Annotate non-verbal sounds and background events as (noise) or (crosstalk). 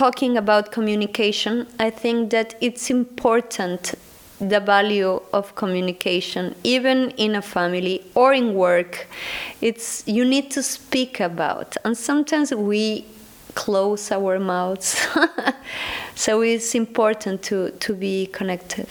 talking about communication, I think that it's important the value of communication even in a family or in work it's you need to speak about. And sometimes we close our mouths. (laughs) So it's important to to be connected